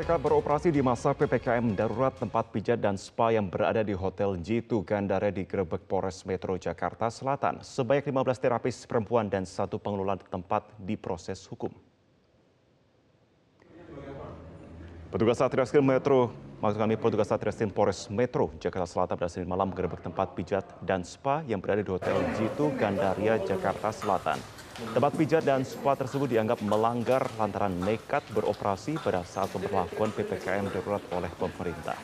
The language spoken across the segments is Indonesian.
Mereka beroperasi di masa PPKM darurat tempat pijat dan spa yang berada di Hotel G2 Gandara di Grebek Polres Metro Jakarta Selatan. Sebanyak 15 terapis perempuan dan satu pengelola tempat diproses hukum. Petugas Satreskrim Metro, maksud kami petugas Satreskrim Polres Metro Jakarta Selatan pada Senin malam gerebek tempat pijat dan spa yang berada di Hotel G2 Gandaria Jakarta Selatan. Tempat pijat dan spa tersebut dianggap melanggar lantaran nekat beroperasi pada saat pemberlakuan PPKM darurat oleh pemerintah.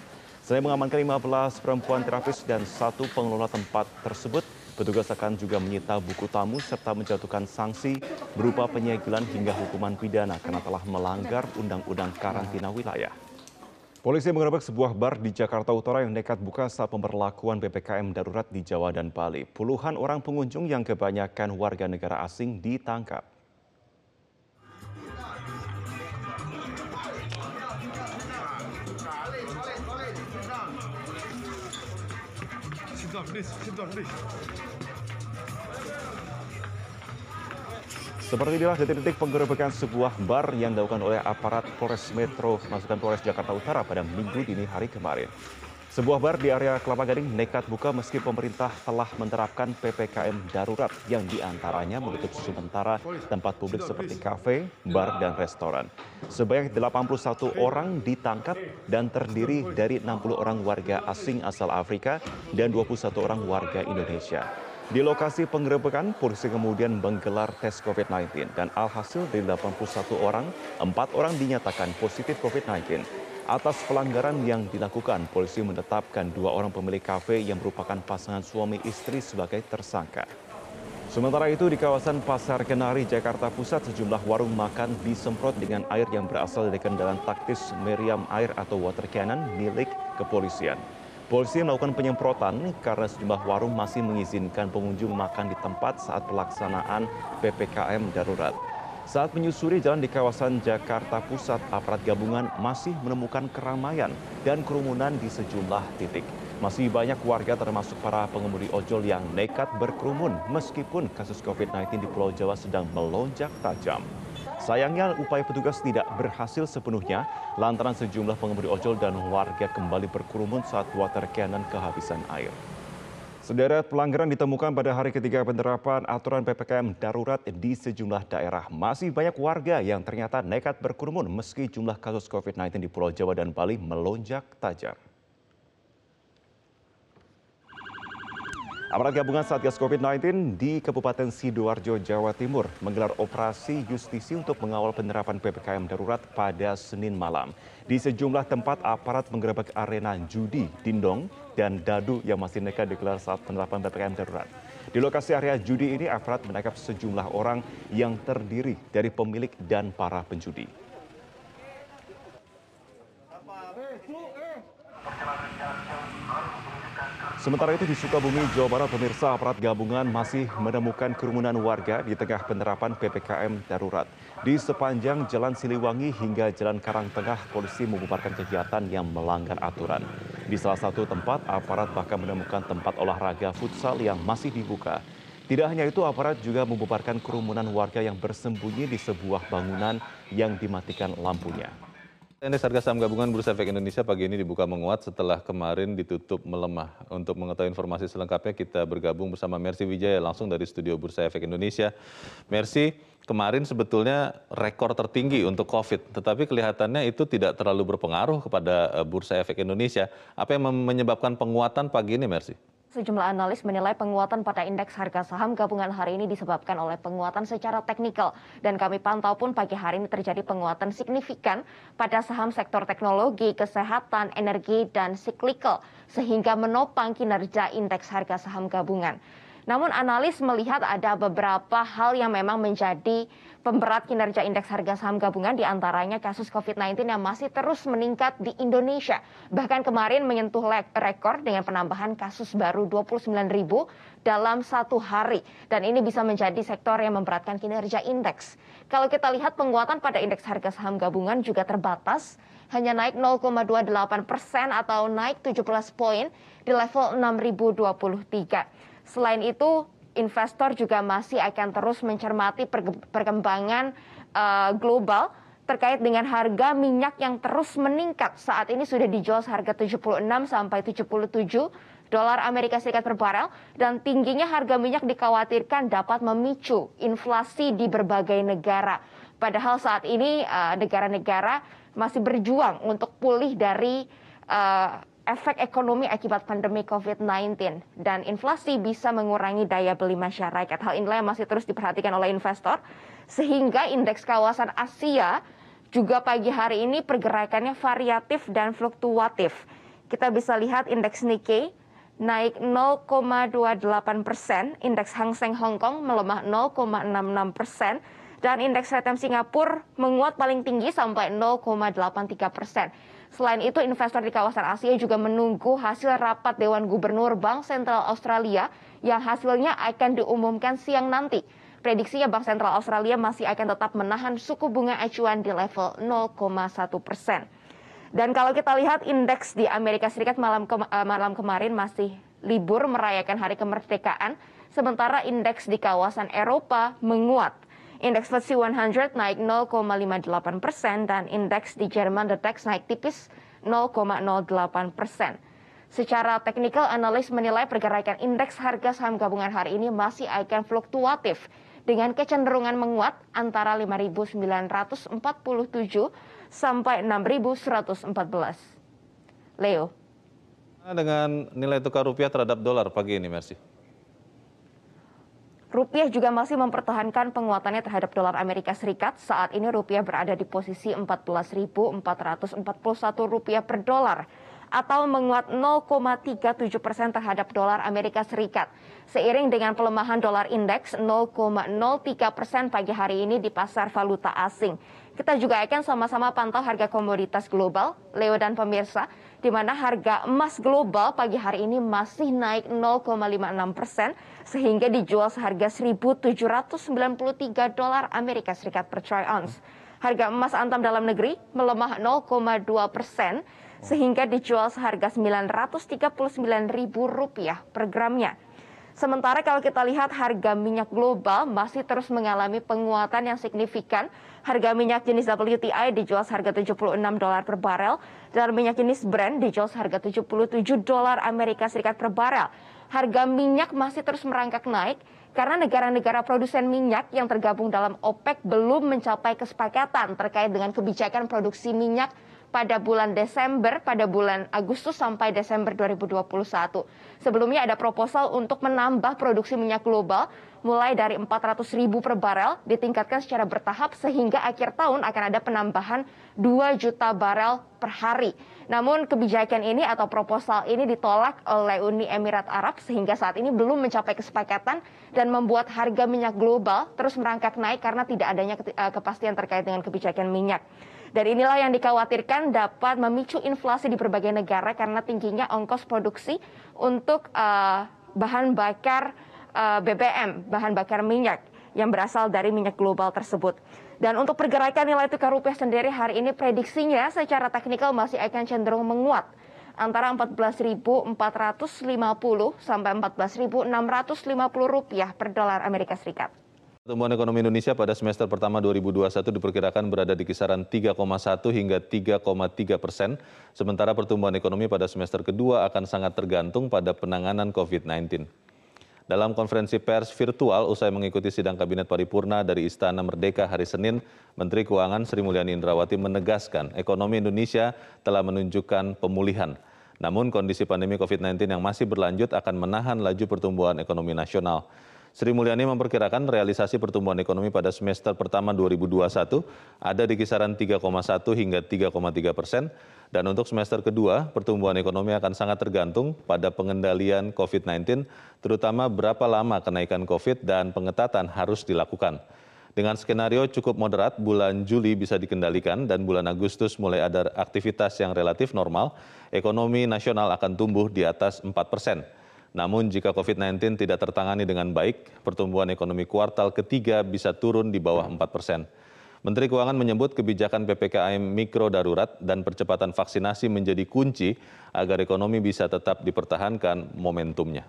Selain mengamankan 15 perempuan terapis dan satu pengelola tempat tersebut, petugas akan juga menyita buku tamu serta menjatuhkan sanksi berupa penyegelan hingga hukuman pidana karena telah melanggar undang-undang karantina wilayah. Polisi mengerebek sebuah bar di Jakarta Utara yang nekat buka saat pemberlakuan PPKM darurat di Jawa dan Bali. Puluhan orang pengunjung yang kebanyakan warga negara asing ditangkap. Seperti inilah detik-detik penggerebekan sebuah bar yang dilakukan oleh aparat Polres Metro, maksudkan Polres Jakarta Utara pada minggu dini hari kemarin. Sebuah bar di area Kelapa Gading nekat buka meski pemerintah telah menerapkan PPKM darurat yang di antaranya menutup sementara tempat publik seperti kafe, bar, dan restoran. Sebanyak 81 orang ditangkap dan terdiri dari 60 orang warga asing asal Afrika dan 21 orang warga Indonesia. Di lokasi penggerebekan, polisi kemudian menggelar tes COVID-19 dan alhasil dari 81 orang, empat orang dinyatakan positif COVID-19. Atas pelanggaran yang dilakukan, polisi menetapkan dua orang pemilik kafe yang merupakan pasangan suami istri sebagai tersangka. Sementara itu di kawasan Pasar Kenari, Jakarta Pusat, sejumlah warung makan disemprot dengan air yang berasal dari kendaraan taktis meriam air atau water cannon milik kepolisian. Polisi melakukan penyemprotan karena sejumlah warung masih mengizinkan pengunjung makan di tempat saat pelaksanaan PPKM darurat. Saat menyusuri jalan di kawasan Jakarta Pusat, aparat gabungan masih menemukan keramaian dan kerumunan di sejumlah titik. Masih banyak warga termasuk para pengemudi ojol yang nekat berkerumun meskipun kasus COVID-19 di Pulau Jawa sedang melonjak tajam. Sayangnya upaya petugas tidak berhasil sepenuhnya lantaran sejumlah pengemudi ojol dan warga kembali berkerumun saat water cannon kehabisan air. Sederet pelanggaran ditemukan pada hari ketiga penerapan aturan PPKM darurat di sejumlah daerah. Masih banyak warga yang ternyata nekat berkerumun meski jumlah kasus COVID-19 di Pulau Jawa dan Bali melonjak tajam. Aparat gabungan Satgas COVID-19 di Kabupaten Sidoarjo, Jawa Timur menggelar operasi justisi untuk mengawal penerapan PPKM darurat pada Senin malam. Di sejumlah tempat aparat menggerebek arena judi, dindong, dan dadu yang masih nekat digelar saat penerapan PPKM darurat. Di lokasi area judi ini aparat menangkap sejumlah orang yang terdiri dari pemilik dan para penjudi. Sementara itu di Sukabumi, Jawa Barat, pemirsa aparat gabungan masih menemukan kerumunan warga di tengah penerapan PPKM darurat. Di sepanjang Jalan Siliwangi hingga Jalan Karangtengah, polisi membubarkan kegiatan yang melanggar aturan. Di salah satu tempat, aparat bahkan menemukan tempat olahraga futsal yang masih dibuka. Tidak hanya itu, aparat juga membubarkan kerumunan warga yang bersembunyi di sebuah bangunan yang dimatikan lampunya. Indeks harga saham gabungan Bursa Efek Indonesia pagi ini dibuka menguat setelah kemarin ditutup melemah. Untuk mengetahui informasi selengkapnya kita bergabung bersama Mercy Wijaya langsung dari studio Bursa Efek Indonesia. Mercy, kemarin sebetulnya rekor tertinggi untuk COVID, tetapi kelihatannya itu tidak terlalu berpengaruh kepada eh, Bursa Efek Indonesia. Apa yang menyebabkan penguatan pagi ini, Mercy? Sejumlah analis menilai penguatan pada indeks harga saham gabungan hari ini disebabkan oleh penguatan secara teknikal. Dan kami pantau pun pagi hari ini terjadi penguatan signifikan pada saham sektor teknologi, kesehatan, energi, dan siklikal. Sehingga menopang kinerja indeks harga saham gabungan. Namun analis melihat ada beberapa hal yang memang menjadi pemberat kinerja indeks harga saham gabungan di antaranya kasus COVID-19 yang masih terus meningkat di Indonesia. Bahkan kemarin menyentuh rekor dengan penambahan kasus baru 29 ribu dalam satu hari. Dan ini bisa menjadi sektor yang memberatkan kinerja indeks. Kalau kita lihat penguatan pada indeks harga saham gabungan juga terbatas, hanya naik 0,28 persen atau naik 17 poin di level 6023. Selain itu, investor juga masih akan terus mencermati perkembangan uh, global terkait dengan harga minyak yang terus meningkat. Saat ini sudah dijual seharga 76 sampai 77 dolar Amerika Serikat per barel dan tingginya harga minyak dikhawatirkan dapat memicu inflasi di berbagai negara. Padahal saat ini eh, negara-negara masih berjuang untuk pulih dari uh, efek ekonomi akibat pandemi COVID-19 dan inflasi bisa mengurangi daya beli masyarakat. Hal inilah yang masih terus diperhatikan oleh investor sehingga indeks kawasan Asia juga pagi hari ini pergerakannya variatif dan fluktuatif. Kita bisa lihat indeks Nikkei naik 0,28 persen, indeks Hang Seng Hong Kong melemah 0,66 persen, dan indeks Setem Singapura menguat paling tinggi sampai 0,83 persen. Selain itu, investor di kawasan Asia juga menunggu hasil rapat Dewan Gubernur Bank Sentral Australia yang hasilnya akan diumumkan siang nanti. Prediksinya Bank Sentral Australia masih akan tetap menahan suku bunga acuan di level 0,1 persen. Dan kalau kita lihat indeks di Amerika Serikat malam, ke, uh, malam kemarin masih libur merayakan hari kemerdekaan, sementara indeks di kawasan Eropa menguat. Indeks FTSE 100 naik 0,58 persen dan indeks di Jerman The DAX naik tipis 0,08 persen. Secara teknikal, analis menilai pergerakan indeks harga saham gabungan hari ini masih akan fluktuatif dengan kecenderungan menguat antara 5.947 sampai 6.114. Leo. Dengan nilai tukar rupiah terhadap dolar pagi ini, Mercy. Rupiah juga masih mempertahankan penguatannya terhadap dolar Amerika Serikat. Saat ini rupiah berada di posisi 14.441 rupiah per dolar atau menguat 0,37 persen terhadap dolar Amerika Serikat. Seiring dengan pelemahan dolar indeks 0,03 persen pagi hari ini di pasar valuta asing. Kita juga akan sama-sama pantau harga komoditas global, Leo dan pemirsa, di mana harga emas global pagi hari ini masih naik 0,56 persen, sehingga dijual seharga 1.793 dolar Amerika Serikat per troy ounce. Harga emas antam dalam negeri melemah 0,2 persen, sehingga dijual seharga Rp939.000 per gramnya. Sementara kalau kita lihat harga minyak global masih terus mengalami penguatan yang signifikan. Harga minyak jenis WTI dijual seharga 76 dolar per barel dan minyak jenis Brent dijual seharga 77 dolar Amerika Serikat per barel. Harga minyak masih terus merangkak naik karena negara-negara produsen minyak yang tergabung dalam OPEC belum mencapai kesepakatan terkait dengan kebijakan produksi minyak pada bulan Desember, pada bulan Agustus sampai Desember 2021. Sebelumnya ada proposal untuk menambah produksi minyak global mulai dari 400 ribu per barel ditingkatkan secara bertahap sehingga akhir tahun akan ada penambahan 2 juta barel per hari. Namun kebijakan ini atau proposal ini ditolak oleh Uni Emirat Arab sehingga saat ini belum mencapai kesepakatan dan membuat harga minyak global terus merangkak naik karena tidak adanya eh, kepastian terkait dengan kebijakan minyak. Dan inilah yang dikhawatirkan dapat memicu inflasi di berbagai negara karena tingginya ongkos produksi untuk uh, bahan bakar uh, eh, BBM, bahan bakar minyak yang berasal dari minyak global tersebut. Dan untuk pergerakan nilai tukar rupiah sendiri hari ini prediksinya secara teknikal masih akan cenderung menguat antara 14.450 sampai 14.650 rupiah per dolar Amerika Serikat. Pertumbuhan ekonomi Indonesia pada semester pertama 2021 diperkirakan berada di kisaran 3,1 hingga 3,3 persen, sementara pertumbuhan ekonomi pada semester kedua akan sangat tergantung pada penanganan COVID-19. Dalam konferensi pers virtual usai mengikuti sidang Kabinet Paripurna dari Istana Merdeka hari Senin, Menteri Keuangan Sri Mulyani Indrawati menegaskan ekonomi Indonesia telah menunjukkan pemulihan. Namun kondisi pandemi COVID-19 yang masih berlanjut akan menahan laju pertumbuhan ekonomi nasional. Sri Mulyani memperkirakan realisasi pertumbuhan ekonomi pada semester pertama 2021 ada di kisaran 3,1 hingga 3,3 persen, dan untuk semester kedua pertumbuhan ekonomi akan sangat tergantung pada pengendalian COVID-19, terutama berapa lama kenaikan COVID dan pengetatan harus dilakukan. Dengan skenario cukup moderat, bulan Juli bisa dikendalikan dan bulan Agustus mulai ada aktivitas yang relatif normal, ekonomi nasional akan tumbuh di atas 4 persen. Namun jika COVID-19 tidak tertangani dengan baik, pertumbuhan ekonomi kuartal ketiga bisa turun di bawah 4 persen. Menteri Keuangan menyebut kebijakan PPKM mikro darurat dan percepatan vaksinasi menjadi kunci agar ekonomi bisa tetap dipertahankan momentumnya.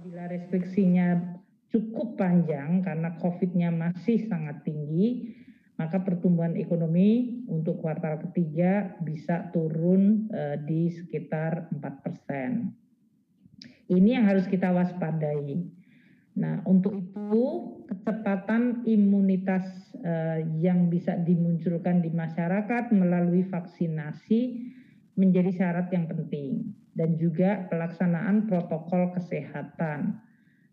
Bila restriksinya cukup panjang karena COVID-nya masih sangat tinggi, maka pertumbuhan ekonomi untuk kuartal ketiga bisa turun uh, di sekitar 4 persen. Ini yang harus kita waspadai. Nah, untuk itu kecepatan imunitas uh, yang bisa dimunculkan di masyarakat melalui vaksinasi menjadi syarat yang penting dan juga pelaksanaan protokol kesehatan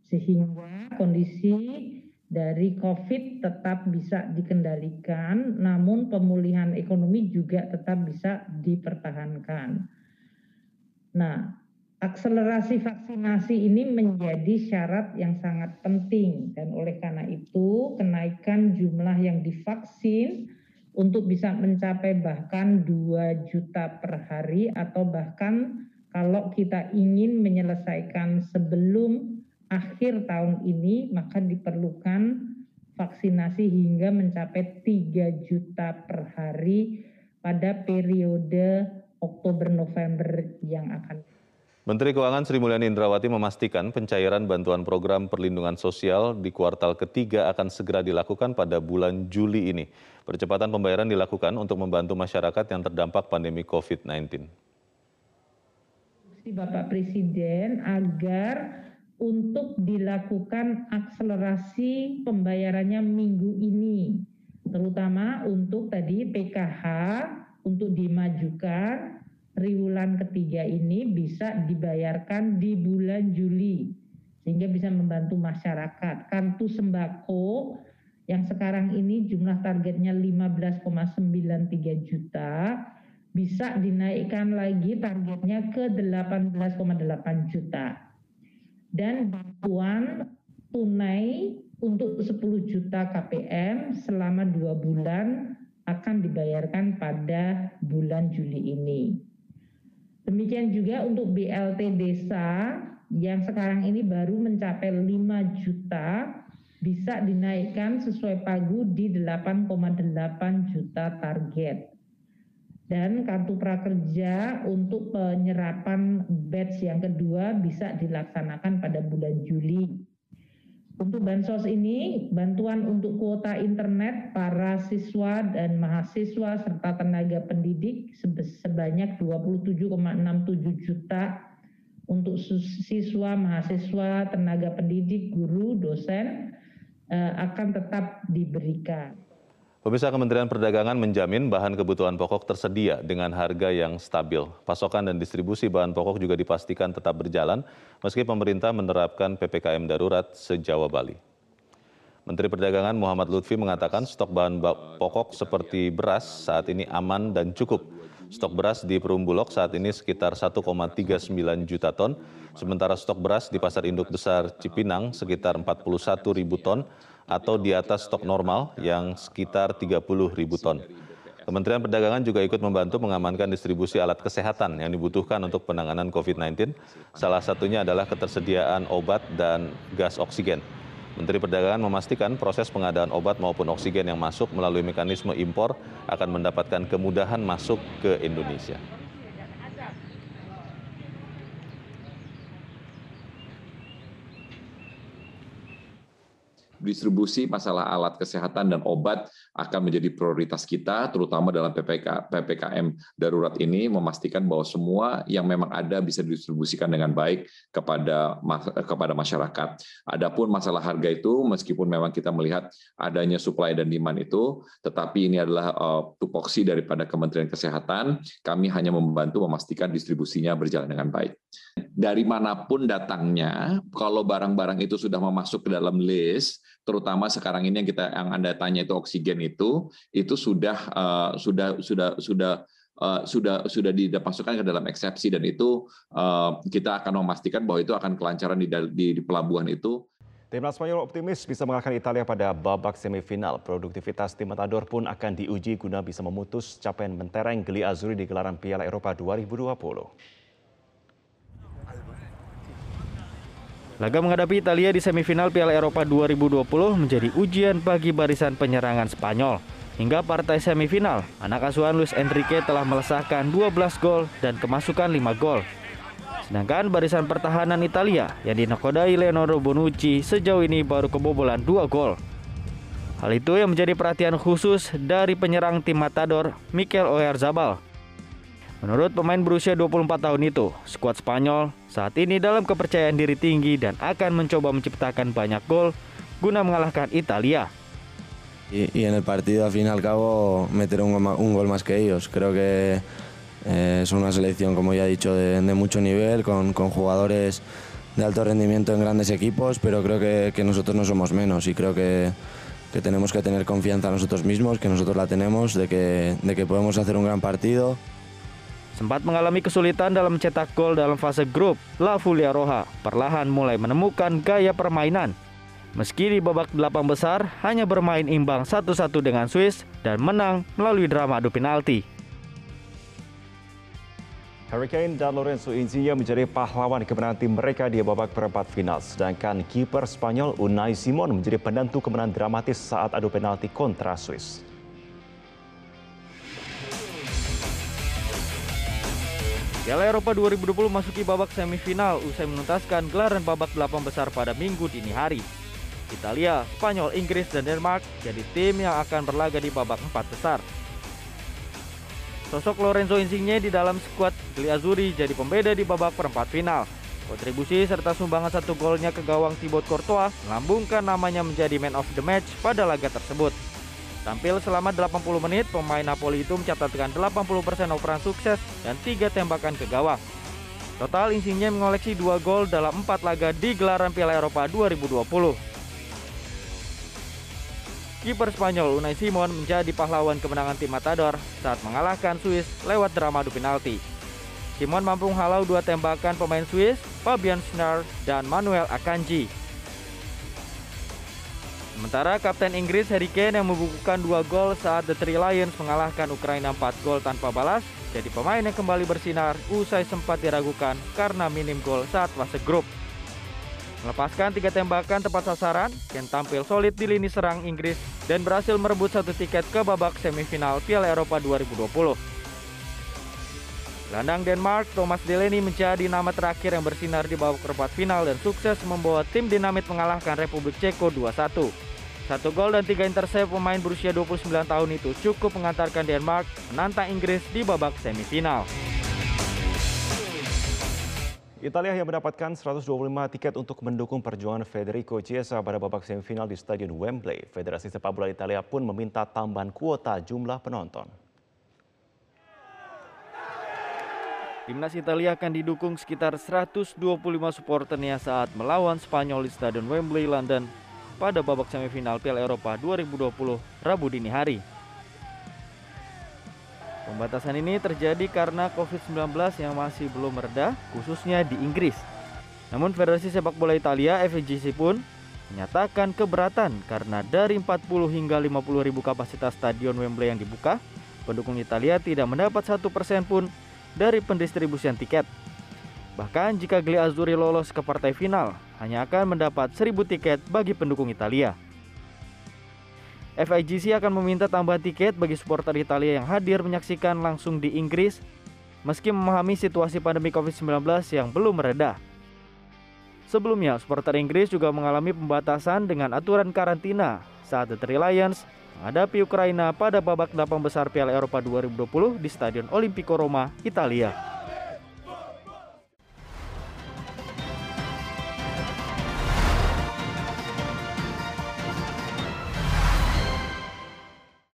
sehingga kondisi dari COVID tetap bisa dikendalikan, namun pemulihan ekonomi juga tetap bisa dipertahankan. Nah, akselerasi vaksinasi ini menjadi syarat yang sangat penting dan oleh karena itu kenaikan jumlah yang divaksin untuk bisa mencapai bahkan 2 juta per hari atau bahkan kalau kita ingin menyelesaikan sebelum akhir tahun ini maka diperlukan vaksinasi hingga mencapai 3 juta per hari pada periode Oktober November yang akan Menteri Keuangan Sri Mulyani Indrawati memastikan pencairan bantuan program perlindungan sosial di kuartal ketiga akan segera dilakukan pada bulan Juli ini. Percepatan pembayaran dilakukan untuk membantu masyarakat yang terdampak pandemi COVID-19. Bapak Presiden agar untuk dilakukan akselerasi pembayarannya minggu ini, terutama untuk tadi PKH untuk dimajukan triwulan ketiga ini bisa dibayarkan di bulan Juli sehingga bisa membantu masyarakat. Kartu sembako yang sekarang ini jumlah targetnya 15,93 juta bisa dinaikkan lagi targetnya ke 18,8 juta dan bantuan tunai untuk 10 juta KPM selama dua bulan akan dibayarkan pada bulan Juli ini. Demikian juga untuk BLT desa yang sekarang ini baru mencapai 5 juta bisa dinaikkan sesuai pagu di 8,8 juta target dan kartu prakerja untuk penyerapan batch yang kedua bisa dilaksanakan pada bulan Juli. Untuk bansos ini, bantuan untuk kuota internet para siswa dan mahasiswa serta tenaga pendidik sebanyak 27,67 juta untuk siswa, mahasiswa, tenaga pendidik, guru, dosen eh, akan tetap diberikan. Pemirsa Kementerian Perdagangan menjamin bahan kebutuhan pokok tersedia dengan harga yang stabil. Pasokan dan distribusi bahan pokok juga dipastikan tetap berjalan meski pemerintah menerapkan PPKM darurat se-Jawa Bali. Menteri Perdagangan Muhammad Lutfi mengatakan stok bahan pokok seperti beras saat ini aman dan cukup. Stok beras di Perumbulok saat ini sekitar 1,39 juta ton, sementara stok beras di Pasar Induk Besar Cipinang sekitar 41 ribu ton atau di atas stok normal yang sekitar 30 ribu ton. Kementerian Perdagangan juga ikut membantu mengamankan distribusi alat kesehatan yang dibutuhkan untuk penanganan COVID-19. Salah satunya adalah ketersediaan obat dan gas oksigen. Menteri Perdagangan memastikan proses pengadaan obat maupun oksigen yang masuk melalui mekanisme impor akan mendapatkan kemudahan masuk ke Indonesia. Distribusi masalah alat kesehatan dan obat akan menjadi prioritas kita, terutama dalam PPK, PPKM darurat ini, memastikan bahwa semua yang memang ada bisa didistribusikan dengan baik kepada kepada masyarakat. Adapun masalah harga itu, meskipun memang kita melihat adanya supply dan demand itu, tetapi ini adalah uh, tupoksi daripada Kementerian Kesehatan, kami hanya membantu memastikan distribusinya berjalan dengan baik. Dari mana pun datangnya, kalau barang-barang itu sudah memasuk ke dalam list, terutama sekarang ini yang kita yang anda tanya itu oksigen itu itu sudah uh, sudah sudah sudah uh, sudah sudah dimasukkan ke dalam eksepsi dan itu uh, kita akan memastikan bahwa itu akan kelancaran di, di, di pelabuhan itu. Timnas Spanyol optimis bisa mengalahkan Italia pada babak semifinal. Produktivitas tim Matador pun akan diuji guna bisa memutus capaian mentereng Geli Azuri di gelaran Piala Eropa 2020. Laga menghadapi Italia di semifinal Piala Eropa 2020 menjadi ujian bagi barisan penyerangan Spanyol. Hingga partai semifinal, anak asuhan Luis Enrique telah melesahkan 12 gol dan kemasukan 5 gol. Sedangkan barisan pertahanan Italia yang dinakodai Leonardo Bonucci sejauh ini baru kebobolan dua gol. Hal itu yang menjadi perhatian khusus dari penyerang tim Matador, Mikel Oyarzabal. Menurut pemain berusia 24 tahun itu, skuad Spanyol saat ini dalam kepercayaan diri tinggi dan akan mencoba menciptakan banyak gol guna mengalahkan Italia. Y, y en el partido al fin y al cabo meter un, un gol más que ellos. Creo que eh, son una selección, como ya he dicho, de, de mucho nivel, con, con, jugadores de alto rendimiento en grandes equipos, pero creo que, nosotros no somos menos y creo que, tenemos que tener confianza nosotros mismos, que nosotros la tenemos, de que podemos hacer un gran partido. Sempat mengalami kesulitan dalam mencetak gol dalam fase grup, La Fulia Roja perlahan mulai menemukan gaya permainan. Meski di babak delapan besar hanya bermain imbang satu-satu dengan Swiss dan menang melalui drama adu penalti. Harry Kane dan Lorenzo Insigne menjadi pahlawan kemenangan tim mereka di babak perempat final. Sedangkan kiper Spanyol Unai Simon menjadi penentu kemenangan dramatis saat adu penalti kontra Swiss. Piala Eropa 2020 masuki babak semifinal usai menuntaskan gelaran babak delapan besar pada minggu dini hari. Italia, Spanyol, Inggris, dan Denmark jadi tim yang akan berlaga di babak empat besar. Sosok Lorenzo Insigne di dalam skuad Gli jadi pembeda di babak perempat final. Kontribusi serta sumbangan satu golnya ke gawang Thibaut Courtois melambungkan namanya menjadi man of the match pada laga tersebut. Tampil selama 80 menit, pemain Napoli itu mencatatkan 80% operan sukses dan tiga tembakan ke gawang. Total Insigne mengoleksi dua gol dalam empat laga di gelaran Piala Eropa 2020. Kiper Spanyol Unai Simon menjadi pahlawan kemenangan tim Matador saat mengalahkan Swiss lewat drama adu penalti. Simon mampu menghalau dua tembakan pemain Swiss, Fabian Schner dan Manuel Akanji. Sementara Kapten Inggris Harry Kane yang membukukan dua gol saat The Three Lions mengalahkan Ukraina 4 gol tanpa balas, jadi pemain yang kembali bersinar usai sempat diragukan karena minim gol saat fase grup. Melepaskan tiga tembakan tepat sasaran, Ken tampil solid di lini serang Inggris dan berhasil merebut satu tiket ke babak semifinal Piala Eropa 2020. Gelandang Denmark, Thomas Delaney menjadi nama terakhir yang bersinar di babak perempat final dan sukses membawa tim dinamit mengalahkan Republik Ceko 2-1. Satu gol dan tiga intercept pemain berusia 29 tahun itu cukup mengantarkan Denmark menantang Inggris di babak semifinal. Italia yang mendapatkan 125 tiket untuk mendukung perjuangan Federico Chiesa pada babak semifinal di Stadion Wembley. Federasi Sepak Bola Italia pun meminta tambahan kuota jumlah penonton. Timnas Italia akan didukung sekitar 125 supporternya saat melawan Spanyol di Stadion Wembley, London pada babak semifinal Piala Eropa 2020 Rabu dini hari. Pembatasan ini terjadi karena COVID-19 yang masih belum mereda, khususnya di Inggris. Namun Federasi Sepak Bola Italia FIGC pun menyatakan keberatan karena dari 40 hingga 50 ribu kapasitas stadion Wembley yang dibuka, pendukung Italia tidak mendapat satu persen pun dari pendistribusian tiket. Bahkan jika Gli Azzurri lolos ke partai final, hanya akan mendapat 1000 tiket bagi pendukung Italia. FIGC akan meminta tambahan tiket bagi supporter Italia yang hadir menyaksikan langsung di Inggris meski memahami situasi pandemi COVID-19 yang belum mereda. Sebelumnya, supporter Inggris juga mengalami pembatasan dengan aturan karantina saat The Three Lions menghadapi Ukraina pada babak delapan besar Piala Eropa 2020 di Stadion Olimpico Roma, Italia.